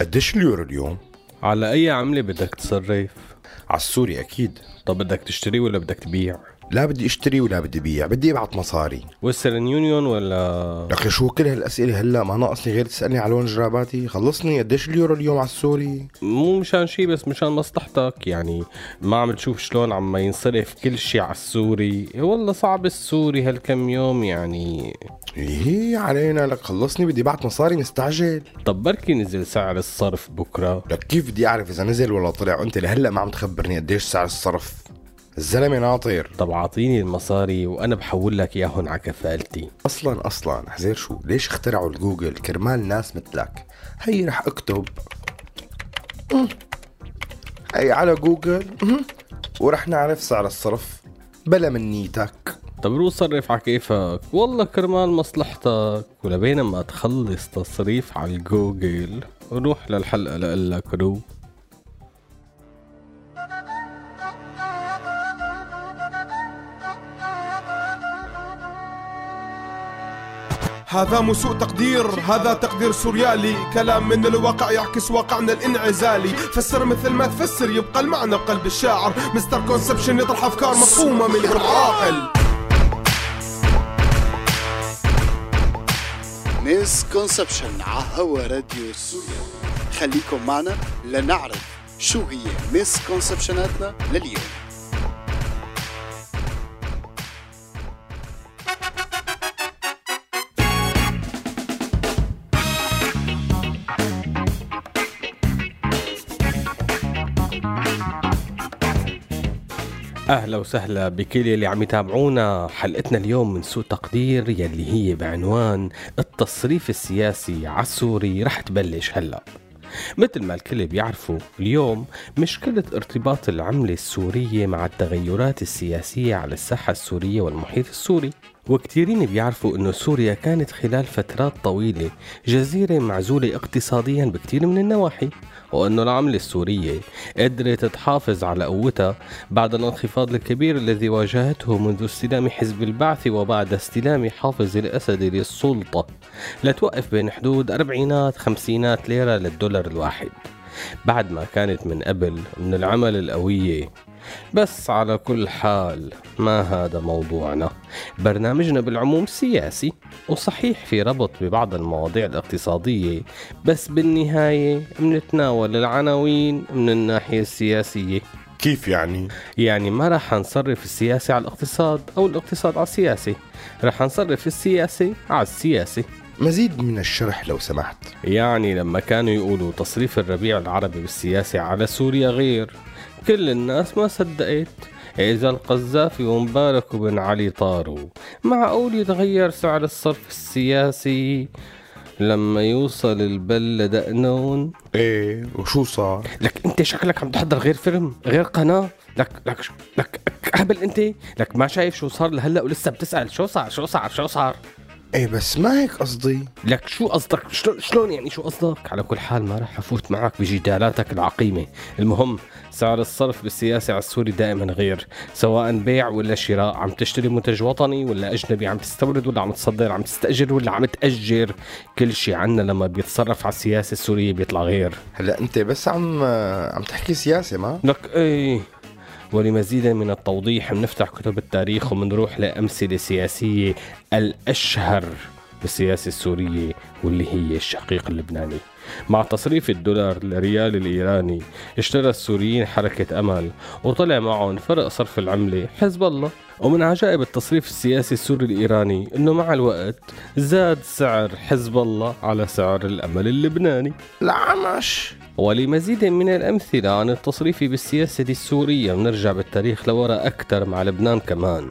قديش اليورو اليوم؟ على أي عملة بدك تصرف؟ على السوري أكيد طب بدك تشتري ولا بدك تبيع؟ لا بدي اشتري ولا بدي بيع بدي ابعت مصاري. Western Union ولا؟ لك شو كل هالأسئلة هلأ؟ ما ناقصني غير تسألني على لون جراباتي. خلصني؟ قديش اليورو اليوم على السوري؟ مو مشان شي بس مشان مصلحتك يعني ما عم تشوف شلون عم ينصرف كل شي على السوري. والله صعب السوري هالكم يوم يعني. إيه علينا. لك خلصني بدي ابعت مصاري مستعجل. طب بركي نزل سعر الصرف بكرة. لك كيف بدي أعرف إذا نزل ولا طلع؟ وأنت لهلأ ما عم تخبرني قديش سعر الصرف. الزلمة ناطر. طب اعطيني المصاري وأنا بحول لك اياهم على كفالتي. أصلا أصلا حزير شو؟ ليش اخترعوا الجوجل؟ كرمال ناس مثلك. هي رح أكتب. هي على جوجل. ورح نعرف سعر الصرف بلا منيتك. طب روح صرف على كيفك. والله كرمال مصلحتك. ولبين ما تخلص تصريف على الجوجل روح للحلقة لقلك روح. هذا مو سوء تقدير هذا تقدير سوريالي. كلام من الواقع يعكس واقعنا الانعزالي. فسر مثل ما تفسر يبقى المعنى بقلب الشاعر. Mister Conception يطرح أفكار مفهومة من غير عاقل. Misconception على هوا راديو سوريا. خليكم معنا لنعرف شو هي misconception اتنا لليوم. أهلا وسهلا بكل اللي عم يتابعونا. حلقتنا اليوم من سوء تقدير يلي هي بعنوان التصريف السياسي على السوري رح تبلش هلا. مثل ما الكل بيعرفوا اليوم مشكلة ارتباط العملة السورية مع التغيرات السياسية على الساحة السورية والمحيط السوري. وكثيرين بيعرفوا إنه سوريا كانت خلال فترات طويلة جزيرة معزولة اقتصاديا بكثير من النواحي. وأن العملة السورية قدرت تحافظ على قوتها بعد الانخفاض الكبير الذي واجهته منذ استلام حزب البعث وبعد استلام حافظ الأسد للسلطة. لتوقف بين حدود أربعينات خمسينات ليرة للدولار الواحد. بعد ما كانت من قبل من العمل القوية بس على كل حال ما هذا موضوعنا. برنامجنا بالعموم سياسي وصحيح في ربط ببعض المواضيع الاقتصادية بس بالنهاية منتناول العناوين من الناحية السياسية. كيف يعني؟ يعني ما رح نصرف السياسة على الاقتصاد أو الاقتصاد على السياسة رح نصرف السياسة على السياسة. مزيد من الشرح لو سمحت. يعني لما كانوا يقولوا تصريف الربيع العربي بالسياسة على سوريا غير كل الناس ما صدقت. إذا القذافي ومبارك وبن علي طاروا معقول يتغير سعر الصرف السياسي؟ لما يوصل البل دقنون إيه وشو صار؟ لك أنت شكلك عم تحضر غير فيلم غير قناة. لك لك لك هبل أنت؟ لك ما شايف شو صار لهلأ ولسه بتسأل شو صار شو صار شو صار؟ إيه بس ما هيك قصدي. لك شو قصدك؟ شلون يعني شو قصدك؟ على كل حال ما راح أفوت معك بجدالاتك العقيمة. المهم سعر الصرف بالسياسة على السوري دائما غير سواء بيع ولا شراء. عم تشتري منتج وطني ولا أجنبي عم تستورد ولا عم تصدر عم تستأجر ولا عم تأجر. كل شيء عنا لما بيتصرف على السياسة السورية بيطلع غير. هلا أنت بس عم عم تحكي سياسة ما؟ لك إيه. ولمزيد من التوضيح بنفتح كتب التاريخ وبنروح لأمثلة سياسية الأشهر بالسياسة السورية واللي هي الشقيق اللبناني. مع تصريف الدولار للريال الإيراني اشترى السوريين حركة أمل وطلع معهم فرق صرف العملة حزب الله. ومن عجائب التصريف السياسي السوري الإيراني أنه مع الوقت زاد سعر حزب الله على سعر الأمل اللبناني. العمش. ولمزيد من الأمثلة عن التصريف بالسياسة السورية ونرجع بالتاريخ لورا أكثر مع لبنان كمان.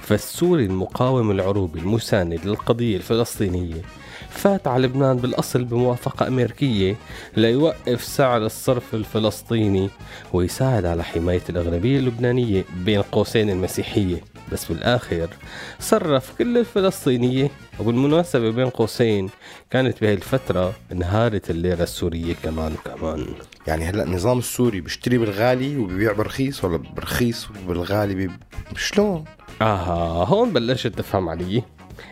فالسوري المقاوم العروبي المساند للقضية الفلسطينية فات على لبنان بالأصل بموافقة أمريكية ليوقف سعر الصرف الفلسطيني ويساعد على حماية الأغلبية اللبنانية بين قوسين المسيحية. بس بالآخر صرف كل الفلسطينية وبالمناسبة بين قوسين كانت بهي الفترة انهارت الليرة السورية كمان وكمان. يعني هلأ النظام السوري بيشتري بالغالي وبيبيع برخيص ولا برخيص وبالغالي بي... شلون؟ آها هون بلشت تفهم علي.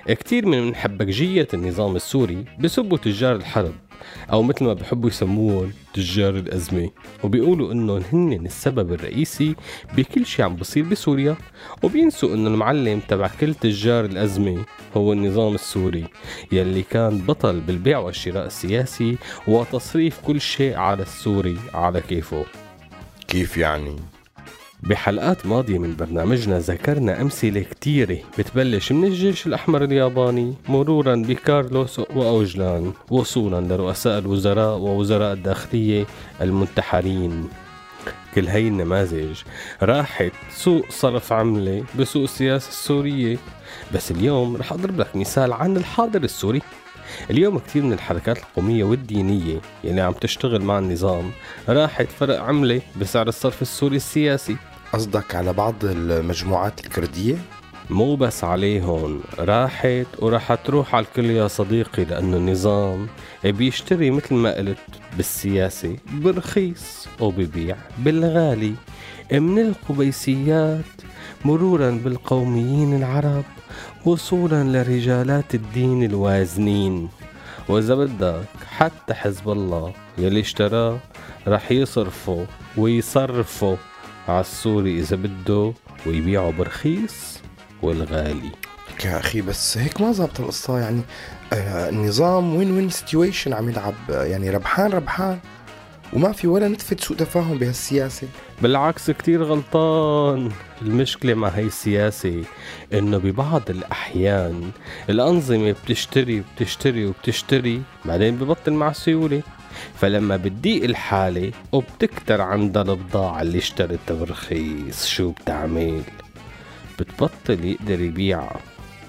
كتير من حبكجية النظام السوري بسبوا تجار الحرب أو مثل ما بحبوا يسموهم تجار الأزمة وبيقولوا إنهم هن السبب الرئيسي بكل شيء عم بصير بسوريا وبينسوا إنه المعلم تبع كل تجار الأزمة هو النظام السوري يلي كان بطل بالبيع والشراء السياسي وتصريف كل شيء على السوري على كيفه كيف يعني؟ بحلقات ماضية من برنامجنا ذكرنا أمثلة كتيرة بتبلش من الجيش الأحمر الياباني مرورا بكارلوس وأوجلان وصولا لرؤساء الوزراء ووزراء الداخلية المنتحرين. كل هاي النماذج راحت سوق صرف عملة بسوق السياسة السورية. بس اليوم رح أضرب لك مثال عن الحاضر السوري. اليوم كثير من الحركات القومية والدينية يلي عم تشتغل مع النظام راحت فرق عملة بسعر الصرف السوري السياسي قصدك على بعض المجموعات الكردية؟ مو بس عليهم راحت وراح تروح على الكل يا صديقي لأنه النظام بيشتري مثل ما قلت بالسياسة برخيص وبيبيع بالغالي من القبيسيات مرورا بالقوميين العرب وصولا لرجالات الدين الوازنين. وإذا بدك حتى حزب الله يلي اشتراه رح يصرفه ويصرفه على السوري إذا بده ويبيعه برخيص والغالي. يا أخي بس هيك ما زبط القصة. يعني آه النظام وين وين سيتويشن عم يلعب. يعني ربحان ربحان. وما في ولا نتفة سوء تفاهم بهالسياسة. بالعكس كتير غلطان. المشكلة مع هاي السياسة إنه ببعض الأحيان الأنظمة بتشتري وبتشتري وبتشتري بعدين ببطل مع السيولة فلما بتضيق الحالة وبتكتر عندها البضاعة اللي اشترتها برخيص شو بتعمل؟ بتبطل يقدر يبيعها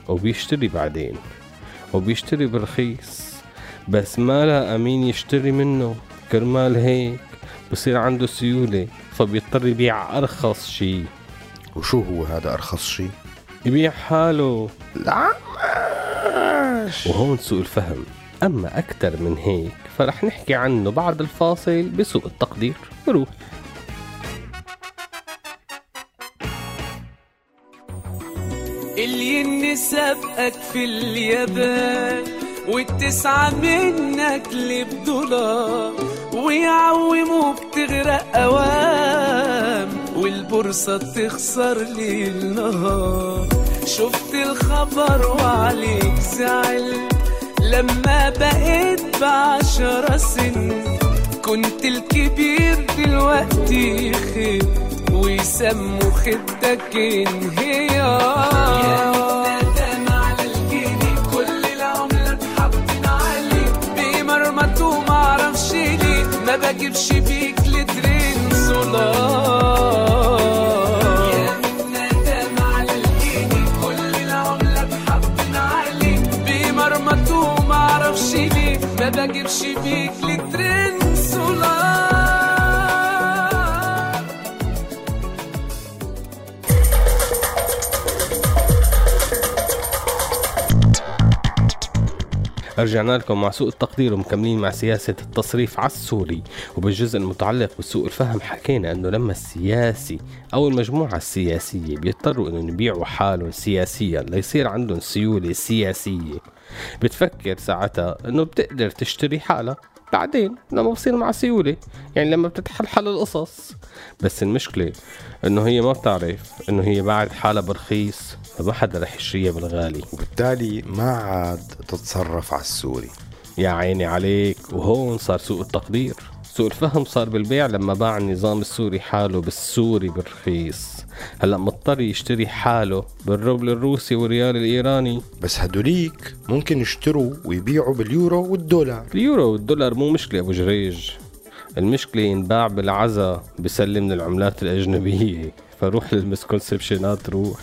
وبيشتري بعدين وبيشتري برخيص. بس ما لا مين يشتري منه كرمال هيك. بصير عنده سيولة فبيضطر يبيع أرخص شي. وشو هو هذا أرخص شي؟ يبيع حاله. العماش وهون سوء الفهم. أما أكثر من هيك فرح نحكي عنه بعد الفاصل بسوء التقدير. روح اللي سابقك في اليابان والتسعة منك اللي ويعوموا بتغرق أوام والبورصة تخسر ليل نهار. شفت الخبر وعليك زعل لما بقيت بعشرة سن. كنت الكبير دلوقتي خد ويسموا خدك انهيار. كل العملات حاطين عليه بمرمط ومعرفش ليه ما بجيبش بيك لترين رجعنا لكم مع سوء التقدير ومكملين مع سياسة التصريف على السوري. وبالجزء المتعلق بسوء الفهم حكينا أنه لما السياسي أو المجموعة السياسية بيضطروا انه يبيعوا حالهم سياسيا ليصير عندهم سيولة سياسية. بتفكر ساعتها إنه بتقدر تشتري حالها بعدين لما بصير مع سيولة يعني لما بتتحلحل القصص. بس المشكلة إنه هي ما بتعرف إنه هي باعت حالها برخيص فما حدا رح يشتريها بالغالي. وبالتالي ما عاد تتصرف على السوري. يا عيني عليك وهون صار سوء التقدير. سوء الفهم صار بالبيع لما باع النظام السوري حاله بالسوري برخيص هلا مضطر يشتري حاله بالروبل الروسي والريال الإيراني. بس هدوليك ممكن يشتروا ويبيعوا باليورو والدولار. اليورو والدولار مو مشكلة أبو جريج. المشكلة ينباع بالعزا بسلم من العملات الأجنبية. فروح لل misconception ات روح.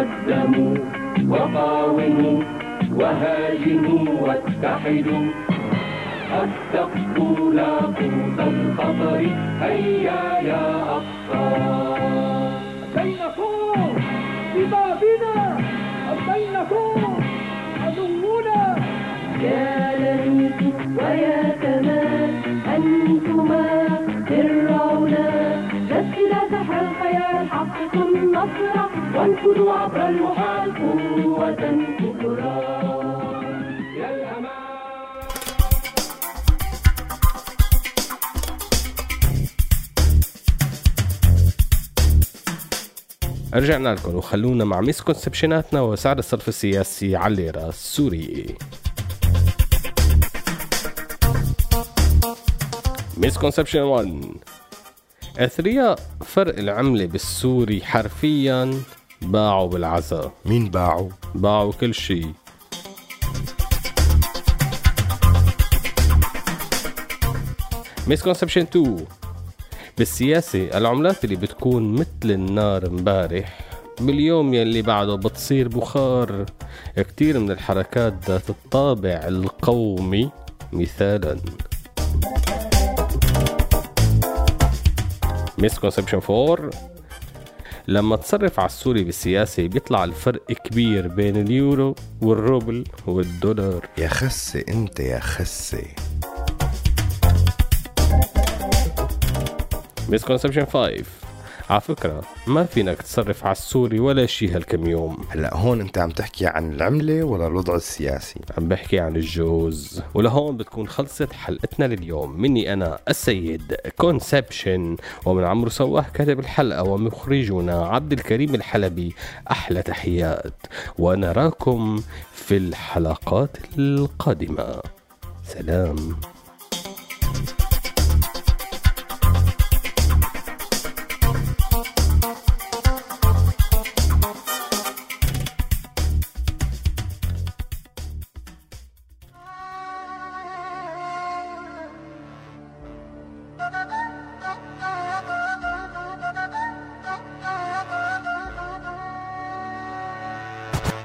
قدموا وقاوموا وهاجموا واتحدوا. استقوا لاقوت الخطر هيا يا أقصى. كي نفوز ببابنا أم كي نفوز يا ليت ويا كمال أنتما ننشد عبر المحال قوة كبرى رجعنا لكم وخلونا مع مسكونسبشناتنا وسعر الصرف السياسي على الليرة السورية مسكونسبشن 1 أثرياء فرق العملة بالسوري حرفيا باعوا بالعزاء مين باعوا؟ باعوا كل شيء. مسكونسبشن 2 بالسياسة العملات اللي بتكون مثل النار امبارح باليوم يلي بعده بتصير بخار. كتير من الحركات ذات الطابع القومي مثالا. misconception 4 لما تصرف على السوري بالسياسة بيطلع الفرق كبير بين اليورو والروبل والدولار. يا خسي انت يا خسي misconception 5 على فكرة ما فينك تصرف على السوري ولا شي هالكم يوم. هلا هون انت عم تحكي عن العملة ولا الوضع السياسي؟ عم بحكي عن الجوز. ولهون بتكون خلصت حلقتنا لليوم. مني أنا السيد conception ومن عمرو صواح كاتب الحلقة ومخرجنا عبد الكريم الحلبي. أحلى تحيات. ونراكم في الحلقات القادمة. سلام.